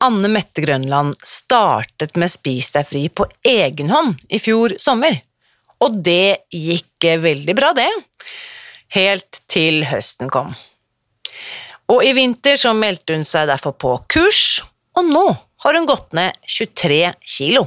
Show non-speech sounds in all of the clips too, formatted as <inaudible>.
Anne Mette Grønland startet med Spis deg fri på egen hånd i fjor sommer. Og det gikk veldig bra, det. Helt til høsten kom. Og i vinter så meldte hun seg derfor på kurs, og nå har hun gått ned 23 kilo.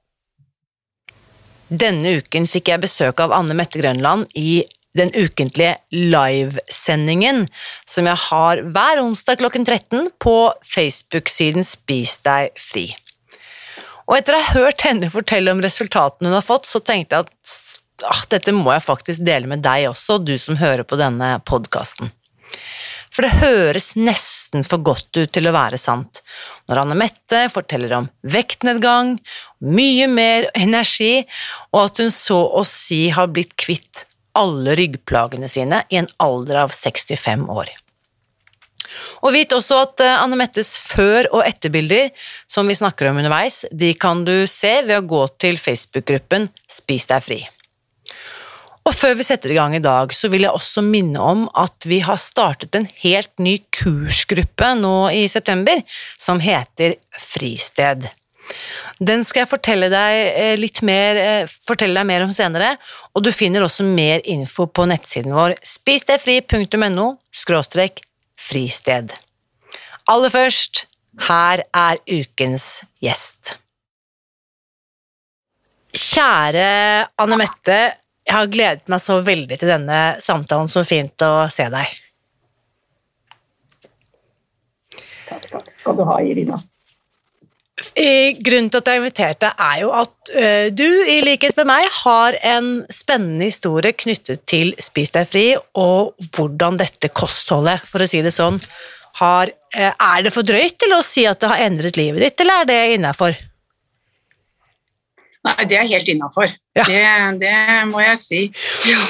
Denne uken fikk jeg besøk av Anne Mette Grønland i den ukentlige livesendingen som jeg har hver onsdag klokken 13 på Facebook-siden Spis deg fri. Og etter å ha hørt henne fortelle om resultatene hun har fått, så tenkte jeg at ah, dette må jeg faktisk dele med deg også, du som hører på denne podkasten. For det høres nesten for godt ut til å være sant når Anne Mette forteller om vektnedgang, mye mer energi, og at hun så å si har blitt kvitt alle ryggplagene sine i en alder av 65 år. Og vit også at eh, Anne Mettes før- og etterbilder, som vi snakker om underveis, de kan du se ved å gå til Facebook-gruppen Spis deg fri. Og før vi setter i gang i dag, så vil jeg også minne om at vi har startet en helt ny kursgruppe nå i september, som heter Fristed. Den skal jeg fortelle deg eh, litt mer, eh, fortelle deg mer om senere, og du finner også mer info på nettsiden vår spisdegfri.no skråstrek fristed. Aller først, her er ukens gjest. Kjære Anne Mette, jeg har gledet meg så veldig til denne samtalen. Så fint å se deg. Takk, takk skal du ha, Irina. Grunnen til at jeg har invitert deg, er jo at uh, du, i likhet med meg, har en spennende historie knyttet til Spis deg fri, og hvordan dette kostholdet, for å si det sånn, har uh, Er det for drøyt til å si at det har endret livet ditt, eller er det innafor? Nei, det er helt innafor. Ja. Det, det, må jeg si. Ja.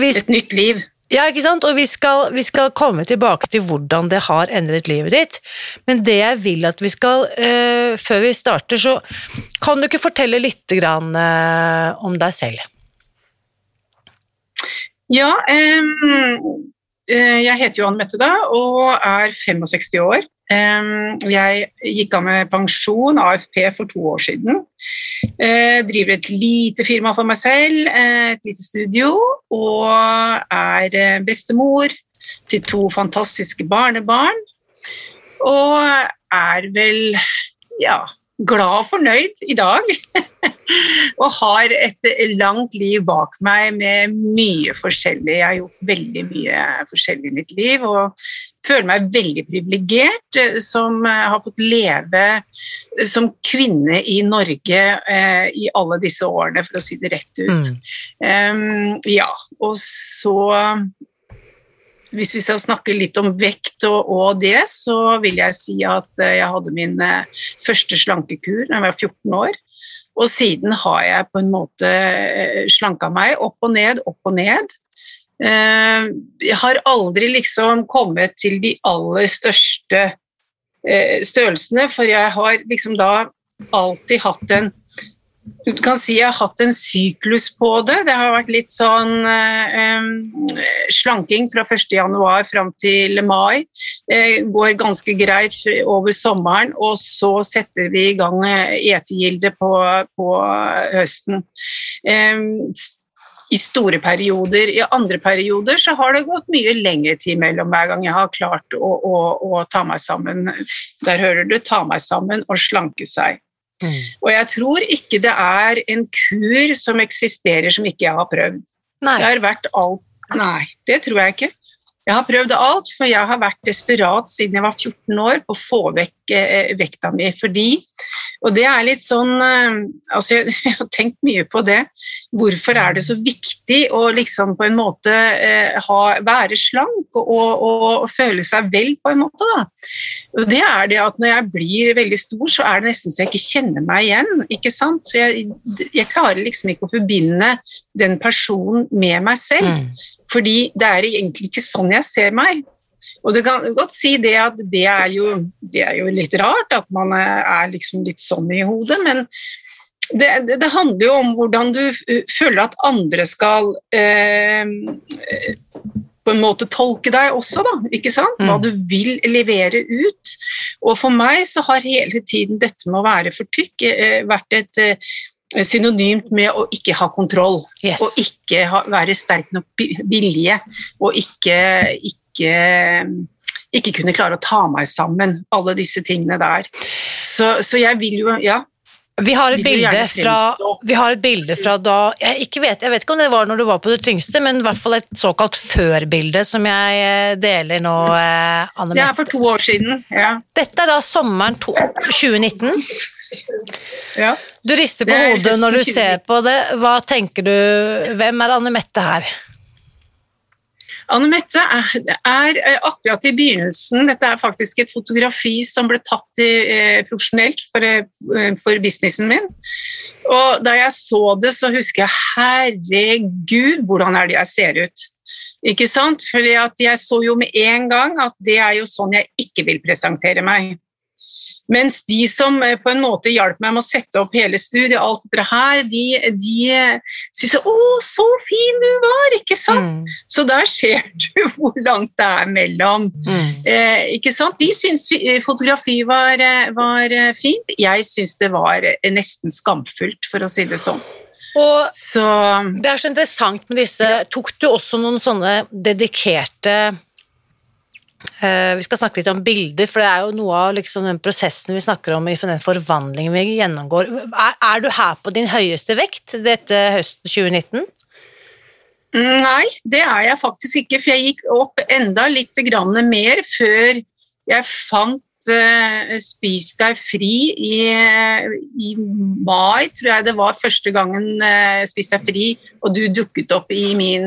Et nytt liv. Ja, ikke sant? Og vi skal, vi skal, komme tilbake til hvordan det har endret livet ditt. Men det jeg vil at vi skal, uh, før vi starter, så kan du ikke fortelle litt grann, uh, om deg selv? Ja, um, jeg heter jo Anne Mette da, og er 65 år. Jeg gikk av med pensjon, AFP, for to år siden. Jeg eh, driver et lite firma for meg selv, eh, et lite studio, og er eh, bestemor til to fantastiske barnebarn. Og er vel, ja, glad og fornøyd i dag. <laughs> og har et langt liv bak meg med mye forskjellig. Jeg har gjort veldig mye forskjellig i mitt liv og føler meg veldig privilegert eh, som eh, har fått leve som kvinne i Norge eh, i alle disse årene, for å si det rett ut. Mm. Um, ja, og så hvis vi skal snakke litt om vekt og, og, det, så vil jeg si at eh, jeg hadde min eh, første slankekur da jeg var 14 år. Og siden har jeg på en måte eh, slanka meg opp og ned, opp og ned. Jeg har aldri liksom kommet til de aller største størrelsene, for jeg har liksom da alltid hatt en du kan si jeg har hatt en syklus på det. Det har vært litt sånn eh, slanking fra 1.1 fram til mai. Eh, går ganske greit over sommeren, og så setter vi i gang etegilde på, på høsten. Eh, i store perioder. I andre perioder så har det gått mye lengre tid mellom hver gang jeg har klart å, å, å ta meg sammen. Der hører du 'ta meg sammen' og 'slanke seg'. Mm. Og jeg tror ikke det er en kur som eksisterer som ikke jeg har prøvd. Nei. Det har vært alt Nei, det tror jeg ikke. Jeg har prøvd alt, for jeg har vært desperat siden jeg var 14 år på å få vekk eh, vekta mi. Fordi og det er litt sånn eh, altså jeg, <laughs> jeg, har tenkt mye på det. Hvorfor er det så viktig å liksom på en måte eh, ha, være slank og, og, og, føle seg vel, på en måte? da? Og det er det at når jeg blir veldig stor, så er det nesten så jeg ikke kjenner meg igjen. ikke sant? Så jeg, jeg klarer liksom ikke å forbinde den personen med meg selv. Mm. Fordi det er egentlig ikke sånn jeg ser meg. Og du kan godt si det at det er jo, det er jo litt rart at man er liksom litt sånn i hodet, men det, det, handler jo om hvordan du føler at andre skal eh, på en måte tolke deg også, da, ikke sant? Hva mm. du vil levere ut. Og for meg så har hele tiden dette med å være for tykk eh, vært et eh, synonymt med å ikke ha kontroll. Yes. Og ikke ha, være sterk nok vilje, og ikke, ikke, ikke, kunne klare å ta meg sammen. Alle disse tingene der. Så, så jeg vil jo Ja. Vi har, et bilde fra, vi har et bilde fra da jeg, vet, jeg vet ikke om det var når du var på det tyngste, men i hvert fall et såkalt før-bilde som jeg eh, deler nå, eh, Anne Det er for to år siden, ja. Dette er da sommeren to, 2019. Ja. Du rister på hodet når du ser på det. Hva tenker du, hvem er Anne Mette her? Anne Mette er, er, eh, akkurat i begynnelsen Dette er faktisk et fotografi som ble tatt i, eh, profesjonelt for, eh, for, businessen min. Og da jeg så det, så husker jeg herregud, hvordan er det jeg ser ut? Ikke sant? For jeg så jo med en gang at det er jo sånn jeg ikke vil presentere meg. Mens de som eh, på en måte hjalp meg med å sette opp hele studiet, alt dette her, de, de eh, syntes 'Å, så fin du var!' ikke sant? Mm. Så der ser du <laughs> hvor langt det er mellom. Mm. Eh, ikke sant? De syntes eh, fotografi var, var fint. Jeg syns det var nesten skamfullt, for å si det sånn. Og så, det er så interessant med disse Tok du også noen sånne dedikerte vi skal snakke litt om bilder, for det er jo noe av liksom den prosessen vi snakker om i den forvandlingen vi gjennomgår. Er, er, du her på din høyeste vekt dette høsten 2019? Nei, det er jeg faktisk ikke, for jeg gikk opp enda litt mer før jeg fant uh, Spis deg fri i, i, mai, tror jeg det var første gangen uh, Spis deg fri, og du dukket opp i min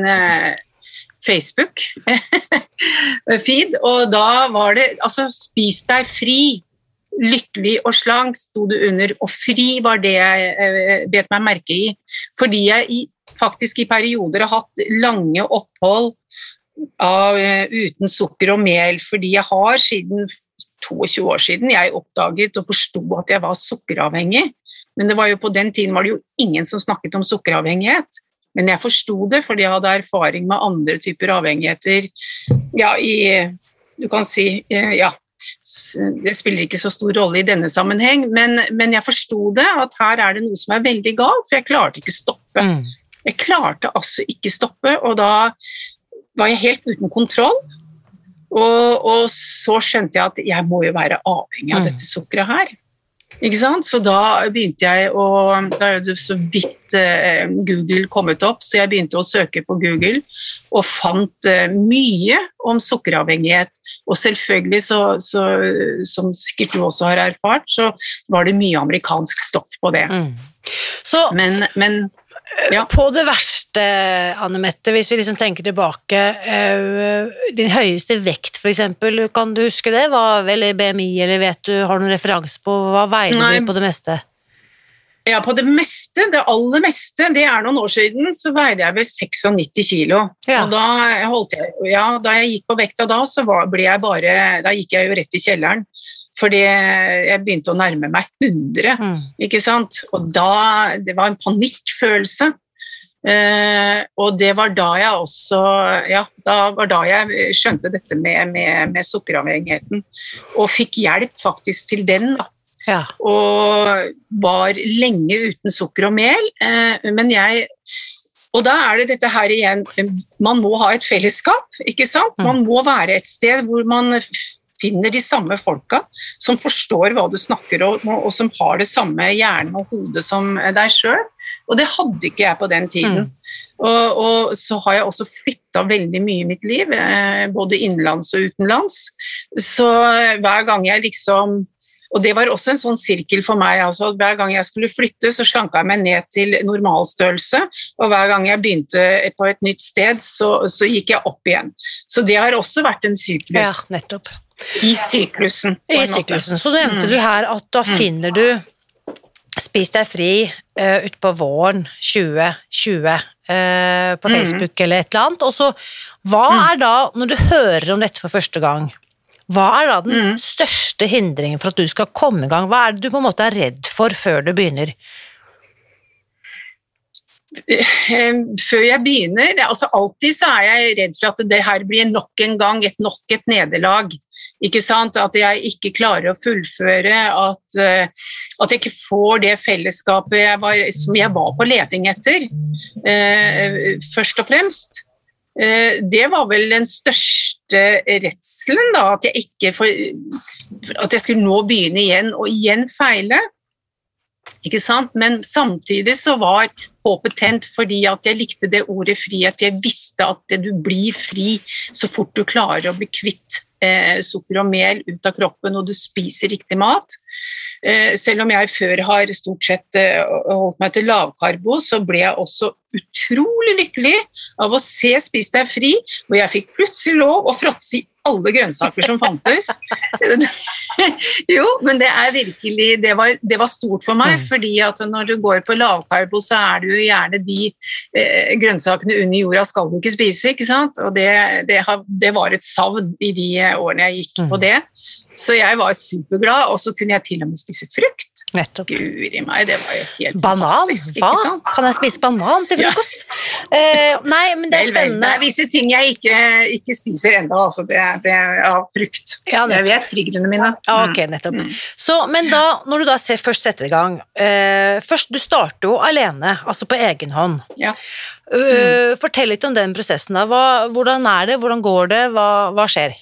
Facebook-feed, <laughs> og da var det altså 'spis deg fri'. Lykkelig og slank sto det under, og fri var det jeg eh, bet meg merke i. Fordi jeg i, faktisk i perioder har hatt lange opphold av, uh, uten sukker og mel, fordi jeg har siden 22 år siden jeg oppdaget og forsto at jeg var sukkeravhengig. Men det var jo på den tiden var det jo ingen som snakket om sukkeravhengighet. Men jeg forsto det fordi jeg hadde erfaring med andre typer avhengigheter. Ja, i Du kan si eh, Ja. Det spiller ikke så stor rolle i denne sammenheng, men, men jeg forsto det, at her er det noe som er veldig galt, for jeg klarte ikke stoppe. Mm. Jeg klarte altså ikke stoppe, og da var jeg helt uten kontroll. Og, og så skjønte jeg at jeg må jo være avhengig av mm. dette sukkeret her. Ikke sant? Så da begynte jeg å Da er det så vidt eh, Google kommet opp, så jeg begynte å søke på Google og fant eh, mye om sukkeravhengighet. Og selvfølgelig, så, så, som sikkert du også har erfart, så var det mye amerikansk stoff på det. Mm. Så, men, men ja. På det verste, Anne Mette, hvis vi liksom tenker tilbake uh, Din høyeste vekt, for eksempel, kan du huske det? Hva, eller BMI, eller vet du, har du noen referanse på Hva veide Nei. du på det meste? Ja, på det meste, det aller meste, det er noen år siden, så veide jeg vel 96 kilo. Ja. Og da, jeg, ja, da jeg gikk på vekta da, så var, ble jeg bare Da gikk jeg jo rett i kjelleren. Fordi jeg begynte å nærme meg 100, Mm. ikke sant? Og da Det var en panikkfølelse. Eh, og det var da jeg også Ja, da var da jeg skjønte dette med, med, med sukkeravhengigheten. Og fikk hjelp faktisk til den, da. Ja. Og var lenge uten sukker og mel. Eh, men jeg Og da er det dette her igjen Man må ha et fellesskap, ikke sant? Man må være et sted hvor man finner de samme folka som forstår hva du snakker om, og, som har det samme hjernen og hodet som deg sjøl. Og det hadde ikke jeg på den tiden. Og, og så har jeg også flytta veldig mye i mitt liv, eh, både innenlands og utenlands. Så hver gang jeg liksom Og det var også en sånn sirkel for meg. altså Hver gang jeg skulle flytte, så slanka jeg meg ned til normalstørrelse. Og hver gang jeg begynte på et nytt sted, så, så gikk jeg opp igjen. Så det har også vært en syklus. ja, nettopp. I syklusen. I syklusen. Så nevnte du her at da finner du Spis deg fri uh, utpå våren 2020 uh, på Facebook eller et eller annet. Og så, hva er da, når du hører om dette for første gang, hva er da den største hindringen for at du skal komme i gang? Hva er det du på en måte er redd for før du begynner? Eh, før jeg begynner altså Alltid så er jeg redd for at det her blir nok en gang et nok et nederlag. Ikke sant? At jeg ikke klarer å fullføre, at, eh, at jeg ikke får det fellesskapet jeg var, som jeg var på leting etter, eh, først og fremst. Eh, det var vel den største redselen, da, at jeg ikke får, at jeg skulle nå begynne igjen og igjen feile. Ikke sant? Men samtidig så var håpet tent fordi at jeg likte det ordet frihet. jeg visste at du blir fri så fort du klarer å bli kvitt eh, sukker og mel ut av kroppen og du spiser riktig mat. Eh, selv om jeg før har stort sett eh, holdt meg til lavkarbo, så ble jeg også utrolig lykkelig av å se Spis deg fri, hvor jeg fikk plutselig lov å fråtse i alle grønnsaker som fantes. <laughs> jo, men det er virkelig Det var, det var stort for meg, Mm. fordi at når du går på lavkarbo, så er det jo gjerne de eh, grønnsakene under jorda skal du ikke spise, ikke sant? Og det, det, har, det var et savn i de årene jeg gikk Mm. på det. Så jeg var superglad, og så kunne jeg til og med spise frukt. Nettopp. Guri meg, det var jo helt Banan? fantastisk. Hva? ikke sant? Kan jeg spise banan til Ja. frokost? Eh, nei, men det er vel, det er visse ting jeg ikke, ikke spiser ennå, altså det, det er ja, frukt. Ja, jeg vet triggerne mine. Ja, ok, nettopp. Så, men da, når du da ser, først setter i gang uh, først, Du starter jo alene, altså på egen hånd. Ja. Eh, Fortell litt om den prosessen. da. Hva, hvordan er det, hvordan går det, hva, hva skjer?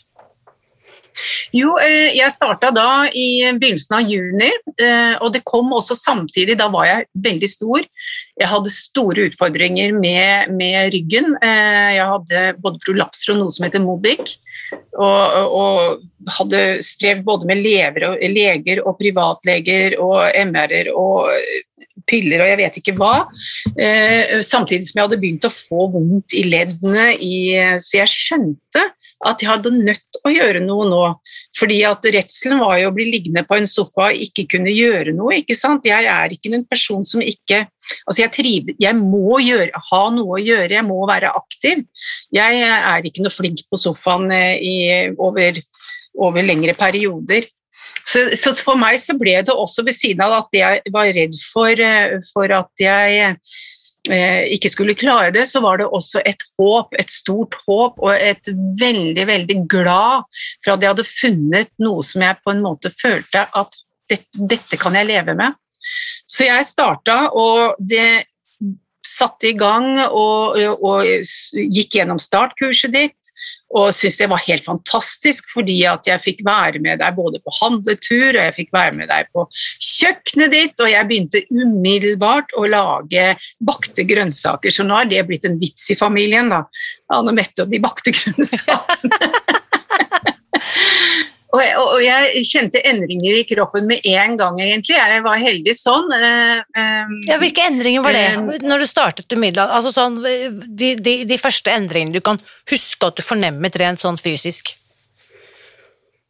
Jo, eh, jeg starta da i begynnelsen av juni, eh, og det kom også samtidig. Da var jeg veldig stor. Jeg hadde store utfordringer med, med ryggen. Eh, Jeg hadde både prolapser og noe som heter Modik, og, og hadde strevd både med og, leger og privatleger og MR-er og piller og jeg vet ikke hva. Samtidig som jeg hadde begynt å få vondt i leddene, så jeg skjønte at jeg hadde nødt å gjøre noe nå. Fordi at redselen var jo å bli liggende på en sofa og ikke kunne gjøre noe. ikke sant? Jeg er ikke en person som ikke Altså, jeg triver Jeg må gjøre, ha noe å gjøre, jeg må være aktiv. Jeg er ikke noe flink på sofaen eh, i, over, over lengre perioder. Så, så for meg så ble det også ved siden av at jeg var redd for, eh, for at jeg ikke skulle klare det, så var det også et håp, et stort håp, og et veldig, veldig glad for at jeg hadde funnet noe som jeg på en måte følte at dette, dette kan jeg leve med. Så jeg starta, og det satte i gang og, og gikk gjennom startkurset ditt. Og syntes det var helt fantastisk, fordi at jeg fikk være med deg både på handletur og jeg fikk være med deg på kjøkkenet ditt, og jeg begynte umiddelbart å lage bakte grønnsaker. Så nå er det blitt en vits i familien, da. Anne Mette og de bakte <laughs> grønnsakene. Og jeg, og jeg kjente endringer i kroppen med en gang, egentlig. Jeg var heldig sånn. eh, eh, Ja, Hvilke endringer var det Eh, når du startet umiddelbart? Altså sånn, de, de, de første endringene du kan huske at du fornemmet rent sånn fysisk?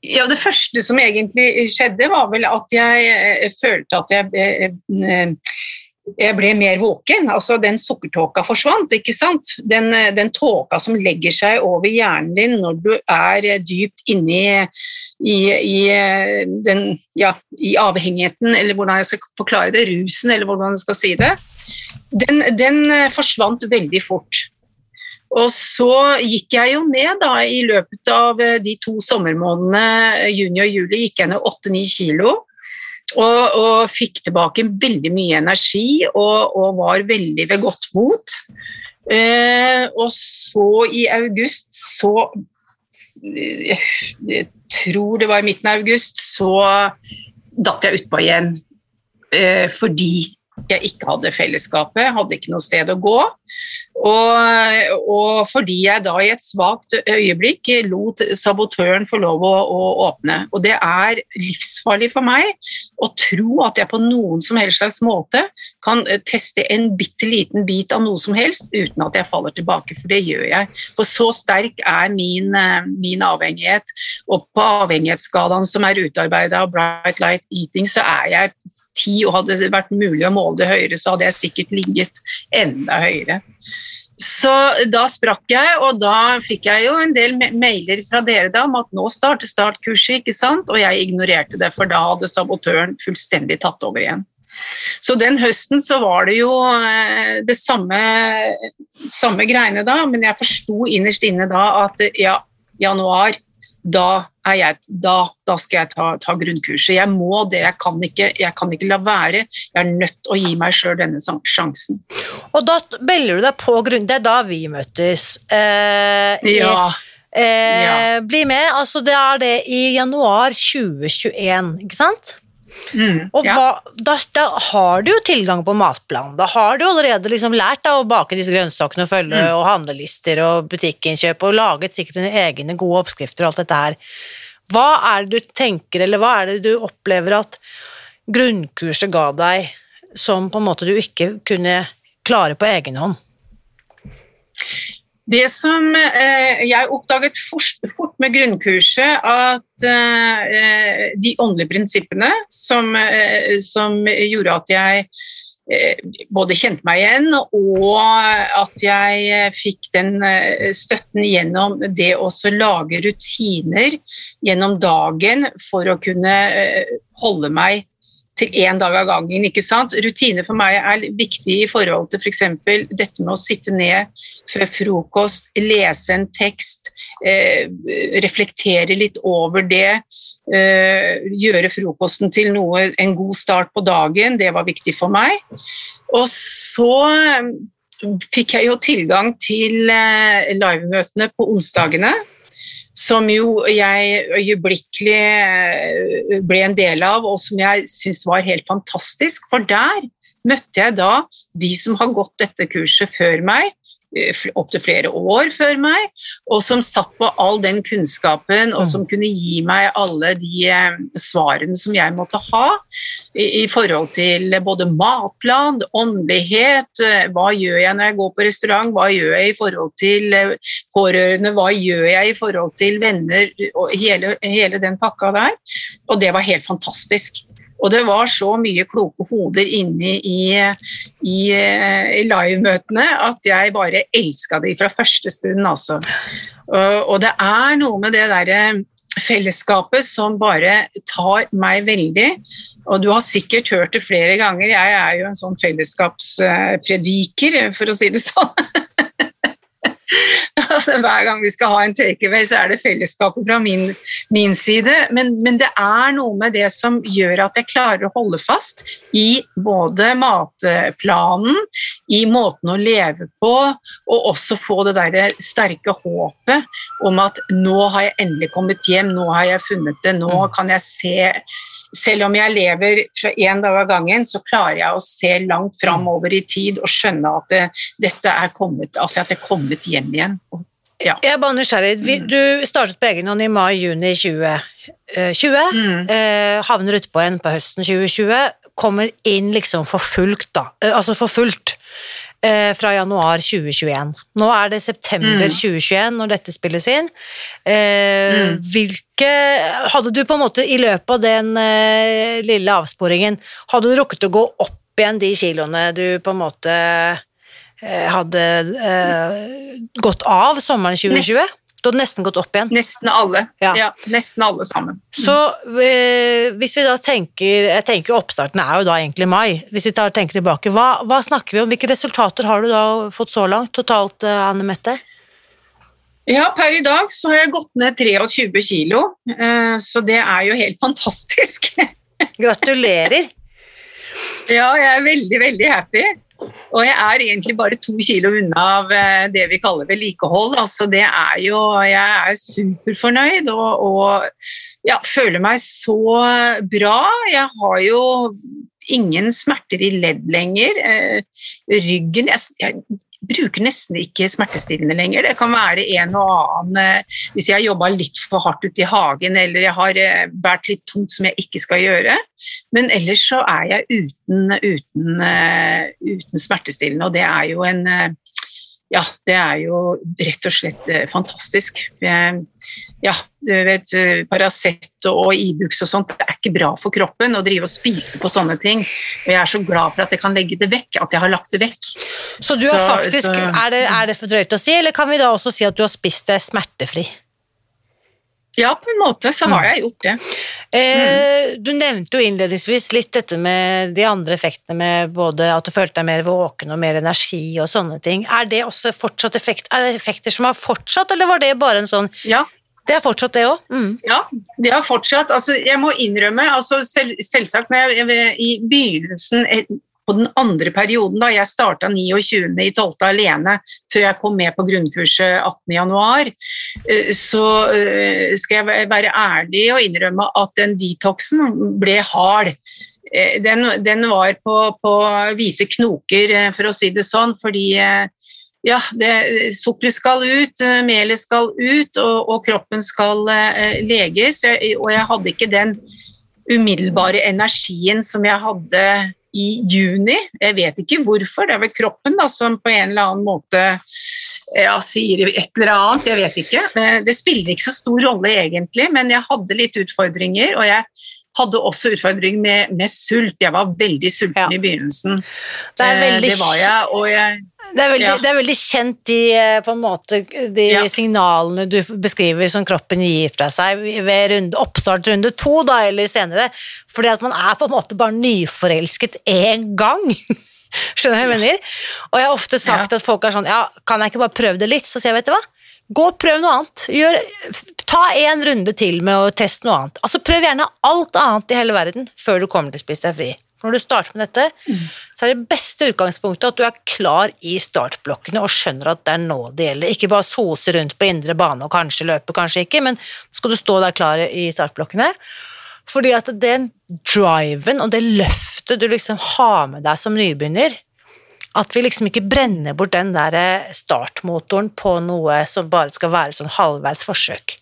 Ja, Det første som egentlig skjedde, var vel at jeg følte at jeg jeg ble mer våken. Altså, den sukkertåka forsvant, ikke sant? Den, den tåka som legger seg over hjernen din når du er dypt inni i, i, den, ja, i avhengigheten, eller hvordan jeg skal forklare det, rusen, eller hvordan jeg skal si det, den, den forsvant veldig fort. Og så gikk jeg jo ned da, i løpet av de to sommermånedene, juni og juli, gikk jeg ned 8-9 kilo. Og, og, fikk tilbake veldig mye energi og, og var veldig ved godt mot. Eh, og så i august så Jeg tror det var i midten av august, så datt jeg utpå igjen. Eh, fordi jeg ikke hadde fellesskapet, hadde ikke noe sted å gå. Og, og, fordi jeg da i et svakt øyeblikk lot sabotøren få lov å, å, åpne. Og det er livsfarlig for meg å tro at jeg på noen som helst slags måte kan teste en bitte liten bit av noe som helst uten at jeg faller tilbake, for det gjør jeg. For så sterk er min, min avhengighet. Og på avhengighetsskalaen som er utarbeida av Bright Light Eating, så er jeg ti, og hadde det vært mulig å måle det høyere, så hadde jeg sikkert ligget enda høyere. Så da sprakk jeg, og da fikk jeg jo en del mailer fra dere da om at nå starter startkurset, ikke sant? Og jeg ignorerte det, for da hadde sabotøren fullstendig tatt over igjen. Så den høsten så var det jo eh, det samme, samme greiene da, men jeg forsto innerst inne da at ja, januar da, jeg, da, da skal jeg ta, ta, grunnkurset. Jeg må det, jeg kan, ikke, jeg kan ikke la være. Jeg er nødt til å gi meg sjøl denne sjansen. Og da melder du deg på grunn... Det er da vi møtes. Eh, ja. Eh, ja. Bli med. Altså, det er det i januar 2021, ikke sant? Mm, og hva, da, da, har du jo tilgang på matplan. Da har du allerede liksom lært da, å bake disse grønnsakene og følge mm. og handlelister og butikkinnkjøp og laget sikkert dine egne gode oppskrifter og alt dette her. Hva er det du tenker, eller hva er det du opplever at grunnkurset ga deg som på en måte du ikke kunne klare på egen hånd? Det som eh, Jeg oppdaget fort, med grunnkurset at eh, de åndelige prinsippene som, eh, som, gjorde at jeg både kjente meg igjen, og at jeg fikk den støtten gjennom det å lage rutiner gjennom dagen for å kunne holde meg til én dag av gangen. ikke sant? Rutiner for meg er viktig i forhold til f.eks. For dette med å sitte ned før frokost, lese en tekst, eh, reflektere litt over det. Eh, gjøre frokosten til noe, en god start på dagen, det var viktig for meg. Og så eh, fikk jeg jo tilgang til eh, livemøtene på onsdagene som jo jeg øyeblikkelig eh, ble en del av, og som jeg syns var helt fantastisk. For der møtte jeg da de som har gått dette kurset før meg, opptil flere år før meg, og som satt på all den kunnskapen, og som mm. kunne gi meg alle de eh, svarene som jeg måtte ha i, i forhold til både matplan, åndelighet, eh, hva gjør jeg når jeg går på restaurant, hva gjør jeg i forhold til pårørende, hva gjør jeg i forhold til venner, og hele, hele den pakka der. Og det var helt fantastisk. Og det var så mye kloke hoder inne i, i, i livemøtene at jeg bare elska de fra første stund, altså. Og, det er noe med det derre fellesskapet som bare tar meg veldig. Og du har sikkert hørt det flere ganger, jeg er jo en sånn fellesskapsprediker, for å si det sånn. <laughs> <laughs> Altså, hver gang vi skal ha en takeaway, så er det fellesskapet fra min, min side. Men, men, det er noe med det som gjør at jeg klarer å holde fast i både matplanen, i måten å leve på, og også få det der sterke håpet om at nå har jeg endelig kommet hjem, nå har jeg funnet det, nå mm. kan jeg se selv om jeg lever fra én dag av gangen, så klarer jeg å se langt framover i tid og skjønne at det, dette er kommet, altså at det er kommet hjem igjen. Ja. Jeg er bare nysgjerrig. Mm. Du startet på egen hånd i mai-juni 2020. Mm. Eh, havner utpå igjen på høsten 2020. Kommer inn liksom for fullt, da. Eh, altså for fullt eh, fra januar 2021. Nå er det september mm. 2021 når dette spilles inn. Eh, mm. Hvilke Hadde du på en måte i løpet av den eh, lille avsporingen Hadde du rukket å gå opp igjen de kiloene du på en måte eh, hadde eh, gått av sommeren 2020? Du hadde nesten gått opp igjen. Nesten alle. Ja. Ja. nesten alle sammen. Så eh, hvis vi da tenker Jeg tenker oppstarten er jo da egentlig mai. Hvis vi tar, tenker tilbake, hva, hva snakker vi om? Hvilke resultater har du da fått så langt totalt, eh, Anne Mette? Ja, per i dag så har jeg gått ned 23 kilo, eh, så det er jo helt <laughs> fantastisk. Gratulerer. Ja, jeg er veldig, veldig happy. Og jeg er egentlig bare to kilo unna av eh, det vi kaller vedlikehold. Altså, det er jo Jeg er superfornøyd og, og ja, føler meg så bra. Jeg har jo ingen smerter i ledd lenger. Eh, ryggen jeg, jeg bruker nesten ikke smertestillende lenger. Det kan være en og annen eh, hvis jeg har jobba litt for hardt ute i hagen eller jeg har eh, båret litt tungt som jeg ikke skal gjøre. Men ellers så er jeg uten, uten, eh, uten smertestillende, og det er jo en eh, ja, det er jo rett og slett eh, fantastisk. Ja, du vet, eh, Paracet og Ibux og sånt, det er ikke bra for kroppen å drive og spise på sånne ting. Og jeg er så glad for at jeg kan legge det vekk, at jeg har lagt det vekk. Så du har Så- faktisk, så- er, det, er det for drøyt å si, eller kan vi da også si at du har spist deg smertefri? Ja, på en måte så har jeg gjort det. Eh, du nevnte jo innledningsvis litt dette med de andre effektene med både at du følte deg mer våken og mer energi og sånne ting. Er det også fortsatt effekt, er det effekter som har fortsatt, eller var det bare en sånn Ja, Det er fortsatt det òg? Mm. Ja, det har fortsatt. Altså, jeg må innrømme, altså, selv, selvsagt når jeg, jeg- i begynnelsen på den andre perioden, da jeg starta 29.12. alene, før jeg kom med på grunnkurset 18.1, så eh, skal jeg være ærlig og innrømme at den detoxen ble hard. Eh, Den, den var på, på hvite knoker, eh, for å si det sånn, fordi eh, ja, sukkeret skal ut, eh, melet skal ut, og, og kroppen skal eh, leges. Og jeg hadde ikke den umiddelbare energien som jeg hadde i juni. Jeg vet ikke hvorfor, det er vel kroppen da, som på en eller annen måte ja, sier et eller annet, jeg vet ikke. Men Det spiller ikke så stor rolle egentlig, men jeg hadde litt utfordringer, og jeg hadde også utfordringer med, med sult. Jeg var veldig sulten Ja. i begynnelsen. Det Eh, veldig det var jeg, og jeg Det er, veldig, Ja. det er veldig kjent de, eh, på en måte, de Ja. signalene du beskriver som kroppen gir fra seg ved runde, oppstart runde to, da, eller senere. Fordi at man er på en måte bare nyforelsket én gang. <laughs> Skjønner du hva jeg mener? Og jeg har ofte sagt at folk er sånn Ja, kan jeg ikke bare prøve det litt? Så sier jeg, vet du hva? Gå og prøv noe annet. Gjør, ta en runde til med å teste noe annet. Altså Prøv gjerne alt annet i hele verden før du kommer til Spis deg fri. Når du starter med dette, så er det beste utgangspunktet at du er klar i startblokkene og skjønner at det er nå det gjelder. Ikke bare sose rundt på indre bane og kanskje løpe, kanskje ikke, men skal du stå der klar i startblokkene. Fordi at den driven og det løftet du liksom har med deg som nybegynner, at vi liksom ikke brenner bort den der startmotoren på noe som bare skal være sånn halvveis forsøk.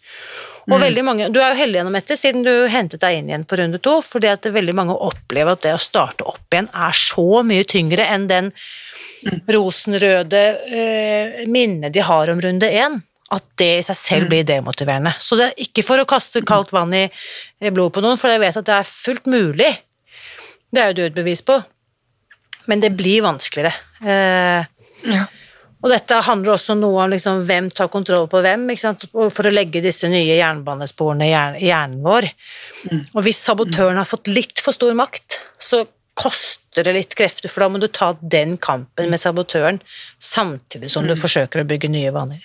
Og veldig mange, Du er jo heldig gjennom dette, siden du hentet deg inn igjen på runde to, fordi at veldig mange opplever at det å starte opp igjen er så mye tyngre enn den rosenrøde eh, minnet de har om runde én. At det i seg selv blir demotiverende. Så det er ikke for å kaste kaldt vann i i blodet på noen, for jeg vet at det er fullt mulig. Det er jo du et bevis på. Men det blir vanskeligere. Eh, ja. Og dette handler også noe om liksom, hvem tar kontroll på hvem? For å legge disse nye jernbanesporene i hjernen vår. Og hvis sabotøren har fått litt for stor makt, så koster det litt krefter, for da må du ta den kampen med sabotøren samtidig som du forsøker å bygge nye vaner.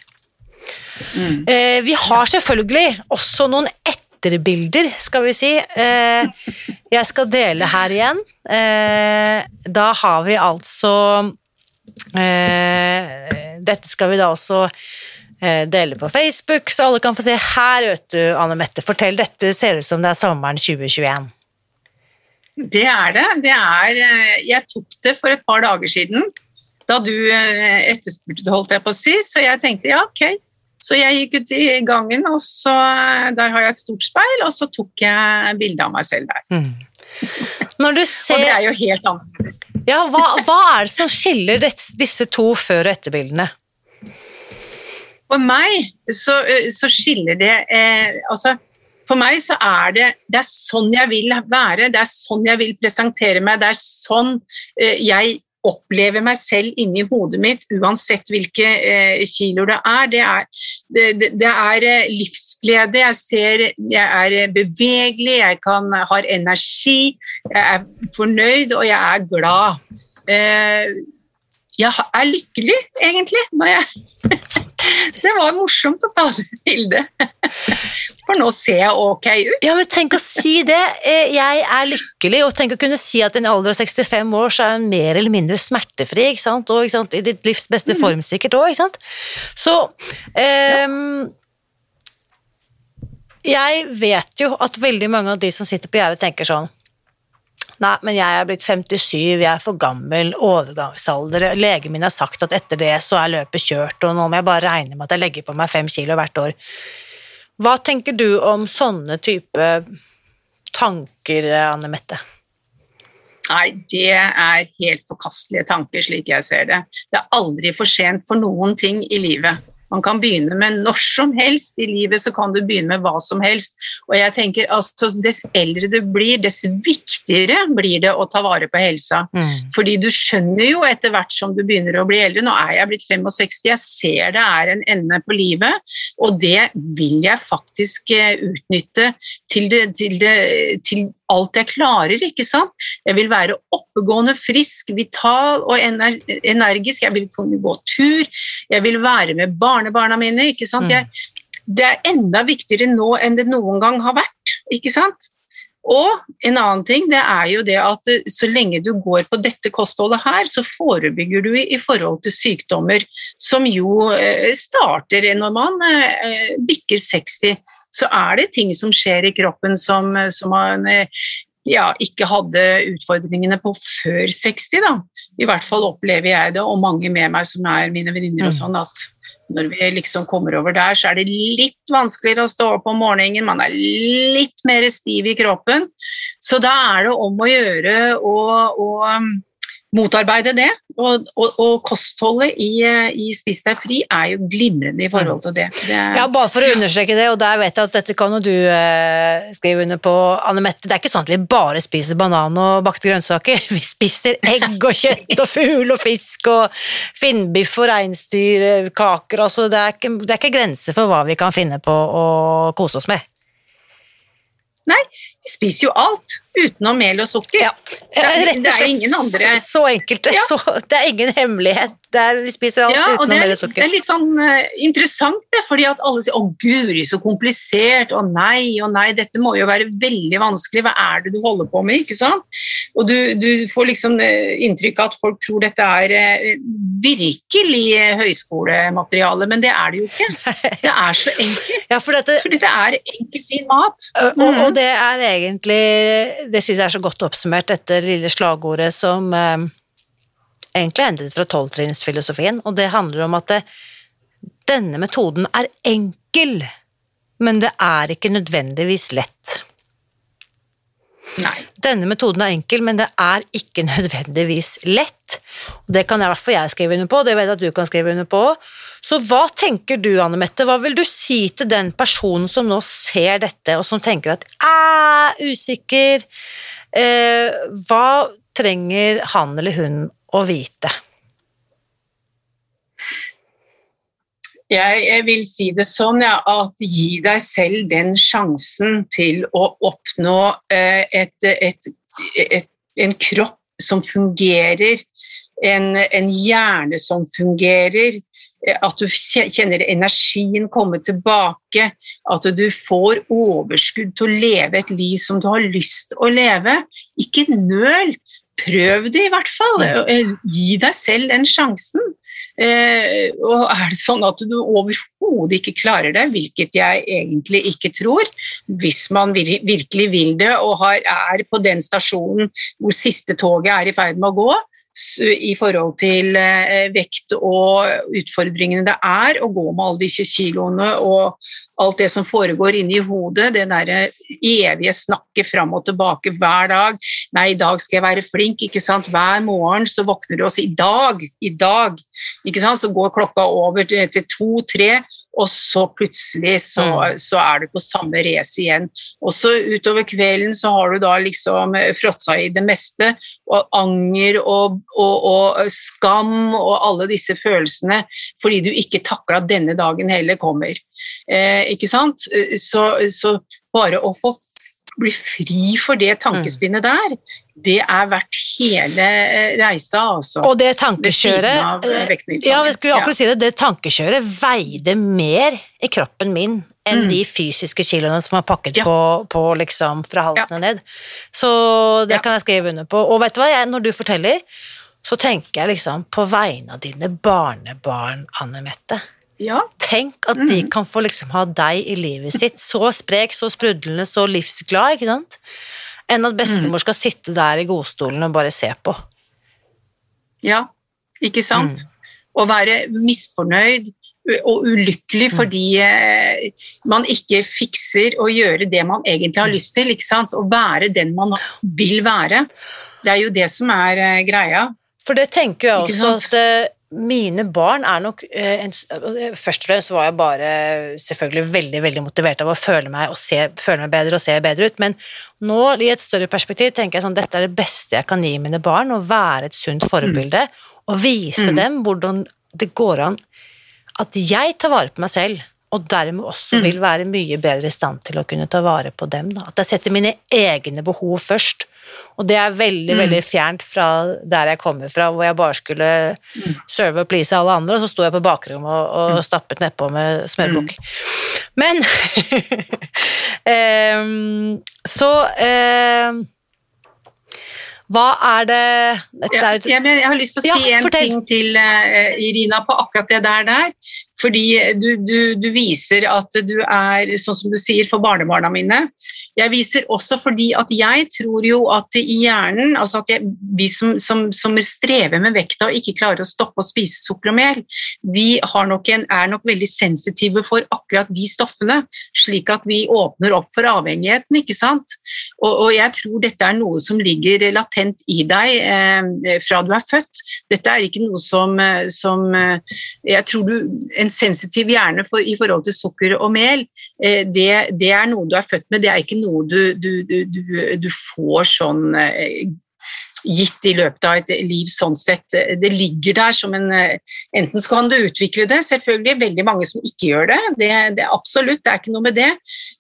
Eh, vi har selvfølgelig også noen etterbilder, skal vi si. Eh, jeg skal dele her igjen. Eh, da har vi altså Dette skal vi da også eh, dele på Facebook, så alle kan få se. Her, vet du, Anne Mette, fortell. Dette ser ut som det er sommeren 2021. Det er det. det er, eh, jeg tok det for et par dager siden, da du eh, etterspurte det, holdt jeg på å si, så jeg tenkte ja, ok. Så jeg gikk ut i gangen, og så, eh, der har jeg et stort speil, og så tok jeg bilde av meg selv der. Når du Og det er jo helt annerledes. Ja, hva, hva er det som skiller disse to før- og etterbildene? For meg så, eh, så skiller det eh, Altså, For meg så er det det er sånn jeg vil være, det er sånn jeg vil presentere meg, det er sånn eh, jeg opplever meg selv inni hodet mitt, uansett hvilke eh, kiloer det er. Det er, det, det, er eh, livsglede. Jeg ser jeg er eh, bevegelig, jeg kan, har energi, jeg er fornøyd, og jeg er glad. Eh, jeg er lykkelig, egentlig, når jeg <laughs> Det var morsomt å ta det bildet. <laughs> For nå ser jeg ok ut. Ja, men tenk å si det. Eh, jeg er lykkelig, og tenk å kunne si at i en alder av 65 år så er en mer eller mindre smertefri, ikke sant? og ikke sant? i ditt livs beste Mm. form sikkert òg, ikke sant. Så um, Jeg vet jo at veldig mange av de som sitter på gjerdet, tenker sånn Nei, men jeg er blitt 57, jeg er for gammel, overgangsalder, legen min har sagt at etter det så er løpet kjørt, og nå må jeg bare regne med at jeg legger på meg fem kilo hvert år. Hva tenker du om sånne type tanker, Anne Mette? Nei, det er helt forkastelige tanker, slik jeg ser det. Det er aldri for sent for noen ting i livet. Man kan begynne med når som helst i livet, så kan du begynne med hva som helst. Og jeg tenker altså, Dess eldre du blir, dess viktigere blir det å ta vare på helsa. Fordi du skjønner jo etter hvert som du begynner å bli eldre Nå er jeg blitt 65, jeg ser det er en ende på livet, og det vil jeg faktisk eh, utnytte til, det, til, det, til alt jeg klarer, ikke sant? Jeg vil være oppegående, frisk, vital og ener energisk. Jeg vil kunne gå tur, jeg vil være med barnebarna mine, ikke sant? Mm. Jeg, det er enda viktigere nå enn det noen gang har vært, ikke sant? Og en annen ting, det er jo det at eh, så lenge du går på dette kostholdet her, så forebygger du i, i forhold til sykdommer som jo eh, starter når man eh, bikker 60. Så er det ting som skjer i kroppen som, som man eh, ja, ikke hadde utfordringene på før 60, da. I hvert fall opplever jeg det, og mange med meg som er mine venninner og Mm. sånn, at når vi liksom kommer over der, så er det litt vanskeligere å stå opp om morgenen, man er litt mer stiv i kroppen. Så da er det om å gjøre å, motarbeide det. Og, og, og kostholdet i, eh, i Spis deg fri er jo glimrende i forhold til det. det er, Ja, bare for å understreke det, og der vet jeg at dette kan jo du eh, skrive under på, Anne Mette. Det er ikke sånn at vi bare spiser banan og bakte grønnsaker. <laughs> Vi spiser egg og kjøtt og fugl og fisk og finnbiff og reinsdyrkaker. Altså, det, er ikke, det er ikke grenser for hva vi kan finne på å kose oss med. Nei, vi spiser jo alt utenom mel og sukker. Ja, rett det og slett andre så, enkelt. Ja. <laughs> Så, det er ingen hemmelighet. Det er, vi spiser alt Ja, og utenom er, mel og sukker. det er litt sånn uh, interessant, det, fordi at alle sier 'Å, guri, så komplisert', og 'nei, og nei, dette må jo være veldig vanskelig', hva er det du holder på med? ikke sant? Og du, du får liksom uh, inntrykk av at folk tror dette er uh, virkelig høyskolemateriale, men det er det jo ikke. <laughs> Det er så enkelt, Ja, for dette, Fordi det er enkel, fin mat. Og, Mhm. og det er egentlig Det syns jeg er så godt oppsummert, dette lille slagordet som eh, egentlig er endret fra tolvtrinnsfilosofien, og det handler om at det, denne metoden er enkel, men det er ikke nødvendigvis lett. Nei. Denne metoden er enkel, men det er ikke <laughs> nødvendigvis lett. Det kan i hvert fall jeg skrive under på, det vet jeg at du kan skrive under på. Så hva tenker du, Anne Mette, hva vil du si til den personen som nå ser dette, og som tenker at er usikker, eh, hva trenger han eller hun å vite? Jeg, jeg vil si det sånn ja, at gi deg selv den sjansen til å oppnå eh, et, et, et, en kropp som fungerer, en, en hjerne som fungerer, eh, at du kjenner energien komme tilbake, at du får overskudd til å leve et liv som du har lyst å leve. Ikke nøl, prøv det i hvert fall. Eh, Gi deg selv den sjansen. Eh, og er det sånn at du overhodet ikke klarer det, hvilket jeg egentlig ikke tror, hvis man vir virkelig vil det og har, er på den stasjonen hvor siste toget er i ferd med å gå, i forhold til eh, vekt og utfordringene det er å gå med alle disse kiloene og alt det som foregår inni hodet, det derre evige snakket fram og tilbake hver dag. Nei, i dag skal jeg være flink, ikke sant. Hver morgen så våkner du og sier i dag, i dag. Ikke sant? Så går klokka over til, to-tre, og så plutselig så, mm. så er du på samme race igjen. Og så utover kvelden så har du da liksom fråtsa i det meste, og anger og, og, og skam og alle disse følelsene fordi du ikke takla denne dagen heller kommer. Eh, ikke sant? Så, så bare å få bli fri for det tankespinnet der, det er verdt hele eh, reisa, altså. Og det tankekjøret eh, Ja, vi skulle akkurat si det. Det tankekjøret veide mer i kroppen min enn mm. de fysiske kiloene som var pakket ja. på, på, liksom fra halsen og ned. Så det ja. kan jeg skrive under på. Og vet du hva, jeg, når du forteller, så tenker jeg liksom på vegne av dine barnebarn, Anne Mette. Ja. Tenk at de mm. kan få liksom ha deg i livet sitt, så sprek, så sprudlende, så livsglad, ikke sant? Enn at bestemor mm. skal sitte der i godstolen og bare se på. Ja, ikke sant? Mm. Å være misfornøyd og ulykkelig mm. fordi eh, man ikke fikser å gjøre det man egentlig har lyst til. ikke sant? Å være den man vil være. Det er jo det som er eh, greia. For det tenker jeg også at eh, mine barn er nok eh, en, Først og fremst var jeg bare selvfølgelig veldig veldig motivert av å føle meg, se, føle meg bedre og se bedre ut, men nå i et større perspektiv tenker jeg sånn dette er det beste jeg kan gi mine barn, å være et sunt forbilde mm. og vise mm. dem hvordan det går an at jeg tar vare på meg selv, og dermed også mm. vil være mye bedre i stand til å kunne ta vare på dem. Da. At jeg setter mine egne behov først, og det er veldig mm. veldig fjernt fra der jeg kommer fra, hvor jeg bare skulle mm. serve og please alle andre, og så sto jeg på bakrommet og, og mm. stappet nedpå med smørbukk. Mm. Men um, <laughs> Så um, hva er det er... Ja, jeg, har lyst til å si ja, en ting til uh, Irina på akkurat det der. der. Fordi du, du, du, viser at du er, sånn som du sier, for barnebarna mine. Jeg viser også fordi at jeg tror jo at i hjernen altså at jeg, Vi som, som, som, strever med vekta og ikke klarer å stoppe å spise sukker og mel, vi nok en, er nok veldig sensitive for akkurat de stoffene, slik at vi åpner opp for avhengigheten. ikke sant? Og, og jeg tror dette er noe som ligger latent i deg eh, fra du er født. Dette er ikke noe som, eh, som eh, Jeg tror du en en sensitiv hjerne for, i forhold til sukker og mel, eh, det, det, er noe du er født med, det er ikke noe du, du, du, du får sånn eh, gitt i løpet av et liv sånn sett. Det ligger der som en Enten så kan du utvikle det, selvfølgelig, veldig mange som ikke gjør det. det, det absolutt, det er ikke noe med det.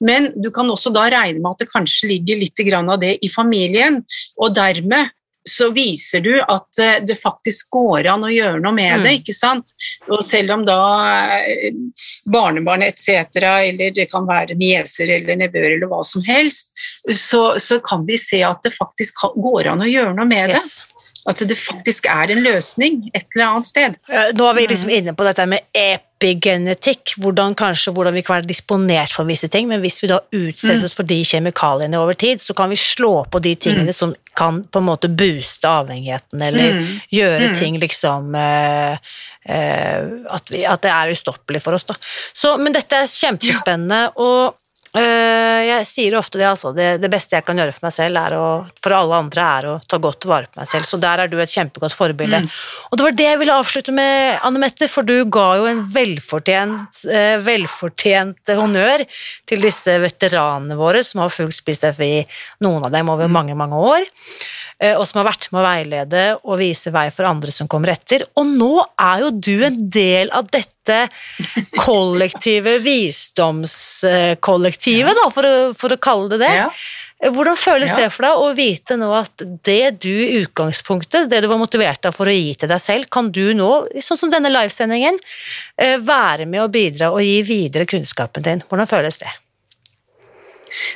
Men du kan også da regne med at det kanskje ligger litt av det i familien. Og dermed så viser du at eh, det faktisk går an å gjøre noe med det. Mm. ikke sant? Og selv om da eh, barnebarn etc., eller det kan være nieser eller nevøer eller hva som helst, så, så, kan de se at det faktisk går an å gjøre noe med det. Yes. At det faktisk er en løsning et eller annet sted. Nå er vi liksom inne på dette med epigenetikk, hvordan, kanskje, hvordan vi kan være disponert for visse ting, men hvis vi da utsettes mm. for de kjemikaliene over tid, så kan vi slå på de tingene mm. som kan på en måte booste avhengigheten, eller mm. gjøre mm. ting liksom uh, uh, at, vi, at, det er ustoppelig for oss, da. Så, men dette er kjempespennende, og Eh, jeg sier ofte det, altså. Det, det, beste jeg kan gjøre for meg selv, å, for alle andre, er å ta godt vare på meg selv. Så der er du et kjempegodt forbilde. Mm. Og det var det jeg ville avslutte med, Anne Mette, for du ga jo en velfortjent, eh, velfortjent honnør til disse veteranene våre som har fulgt Spis FI, noen av dem over mm. mange, mange år. Eh, og som har vært med å veilede og vise vei for andre som kommer etter. Og nå er jo du en del av dette <laughs> kollektive visdomskollektivet, da, for å, for å kalle det det. Ja. Hvordan føles ja. det for deg å vite nå at det du i utgangspunktet, det du var motivert av for å gi til deg selv, kan du nå, sånn som denne livesendingen, eh, være med å bidra og gi videre kunnskapen din? Hvordan føles det?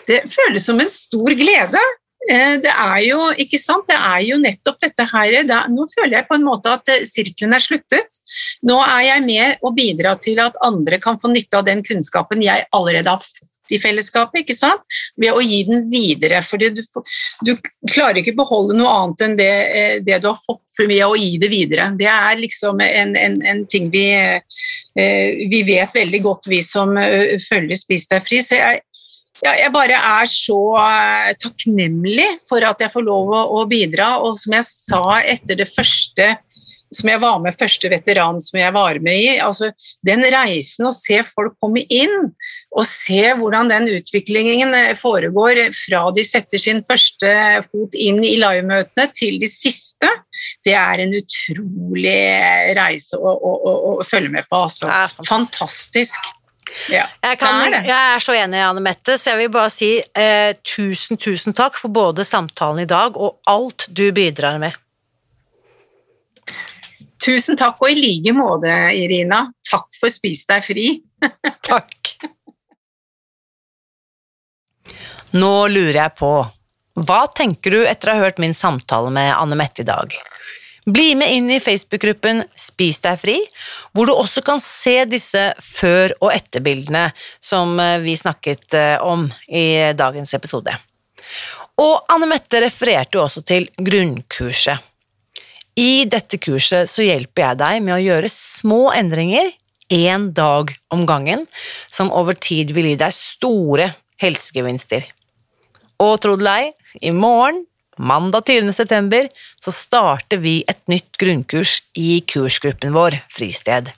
Det føles som en stor glede. Eh, det er jo ikke sant, det er jo nettopp dette her da, Nå føler jeg på en måte at eh, sirkelen er sluttet. Nå er jeg med å bidra til at andre kan få nytte av den kunnskapen jeg allerede har fått i fellesskapet, ikke sant? ved å gi den videre. For du, du, klarer ikke beholde noe annet enn det, eh, det, du har fått for mye, å gi det videre. Det er liksom en, en, en ting vi, vi vet veldig godt, vi som følger Spis deg fri. Så jeg, ja, jeg bare er så eh, takknemlig for at jeg får lov å, bidra. Og som jeg sa etter det første som jeg var med første veteran som jeg var med i. Altså, den reisen å se folk komme inn, og se hvordan den utviklingen eh, foregår fra de setter sin første fot inn i livemøtene til de siste, det er en utrolig reise å, å, å, å følge med på. Altså. fantastisk. Ja, jeg, kan, det er det. jeg er så enig, Anne Mette, så jeg vil bare si eh, tusen, tusen takk for både samtalen i dag og alt du bidrar med. Tusen takk, og i like måte, Irina. Takk for Spis deg fri. <laughs> Takk. Nå lurer jeg på, hva tenker du etter å ha hørt min samtale med Anne Mette i dag? Bli med inn i Facebook-gruppen Spis deg fri, hvor du også kan se disse før- og etterbildene som eh, vi snakket eh, om i dagens episode. Og Anne Mette refererte jo også til grunnkurset. I dette kurset så hjelper jeg deg med å gjøre små endringer én dag om gangen, som over tid vil gi deg store helsegevinster. Og tro det eller ei, i morgen, mandag 20. september, så starter vi et nytt grunnkurs i kursgruppen vår Fristed.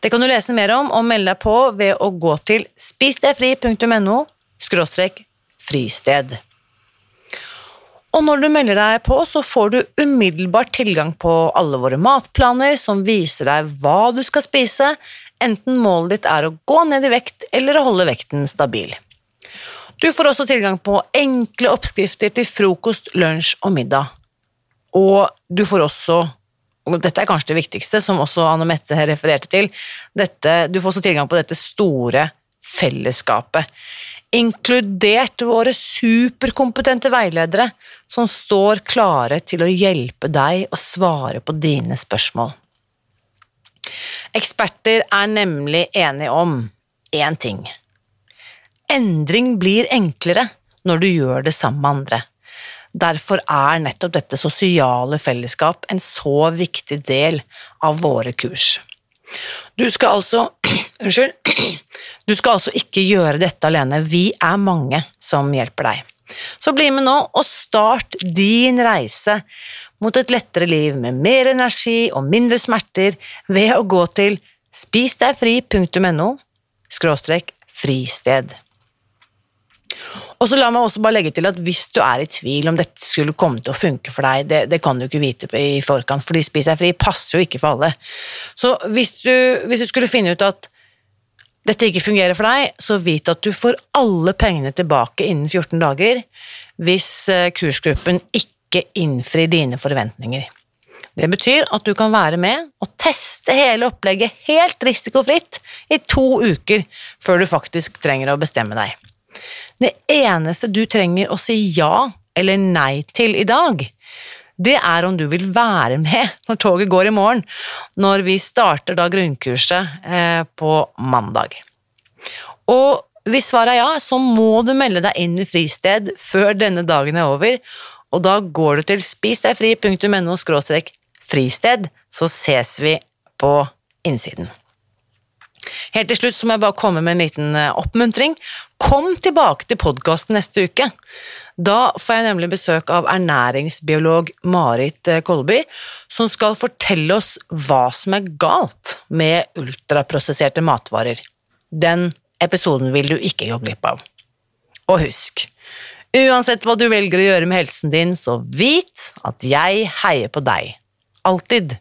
Det kan du lese mer om og melde deg på ved å gå til spisdegfri.no fristed. Og når du melder deg på, så får du umiddelbart tilgang på alle våre matplaner som viser deg hva du skal spise, enten målet ditt er å gå ned i vekt eller å holde vekten stabil. Du får også tilgang på enkle oppskrifter til frokost, lunsj og middag. Og du får også, og dette er kanskje det viktigste, som også Anne Mette refererte til, dette, du får også tilgang på dette store fellesskapet inkludert våre superkompetente veiledere som står klare til å hjelpe deg å svare på dine spørsmål. Eksperter er nemlig enige om én ting. Endring blir enklere når du gjør det sammen med andre. Derfor er nettopp dette sosiale fellesskap en så viktig del av våre kurs. Du skal altså <clears throat> Unnskyld. <clears throat> Du skal altså ikke gjøre dette alene. Vi er mange som hjelper deg. Så bli med nå og start din reise mot et lettere liv med mer energi og mindre smerter ved å gå til spisdegfri.no fristed. Og så La meg også bare legge til at hvis du er i tvil om dette skulle komme til å funke for deg, det, det kan du ikke vite i forkant, fordi Spis deg fri passer jo ikke for alle. Så hvis du, hvis du skulle finne ut at dette ikke fungerer for deg, så vit at du får alle pengene tilbake innen 14 dager hvis eh, kursgruppen ikke innfrir dine forventninger. Det betyr at du kan være med og teste hele opplegget helt risikofritt i to uker før du faktisk trenger å bestemme deg. Det eneste du trenger å si ja eller nei til i dag, det er om du vil være med når toget går i morgen, når vi starter da grunnkurset eh, på mandag. Og hvis svaret er ja, så må du melde deg inn i Fristed før denne dagen er over, og da går du til spisdegfri.no fristed, så ses vi på innsiden. Helt til slutt så må jeg bare komme med en liten eh, oppmuntring. Kom tilbake til podkasten neste uke. Da får jeg nemlig besøk av ernæringsbiolog Marit eh, Kolby, som skal fortelle oss hva som er galt med ultraprosesserte matvarer. Den episoden vil du ikke gå glipp av. Og husk, uansett hva du velger å gjøre med helsen din, så vit at jeg heier på deg. Alltid.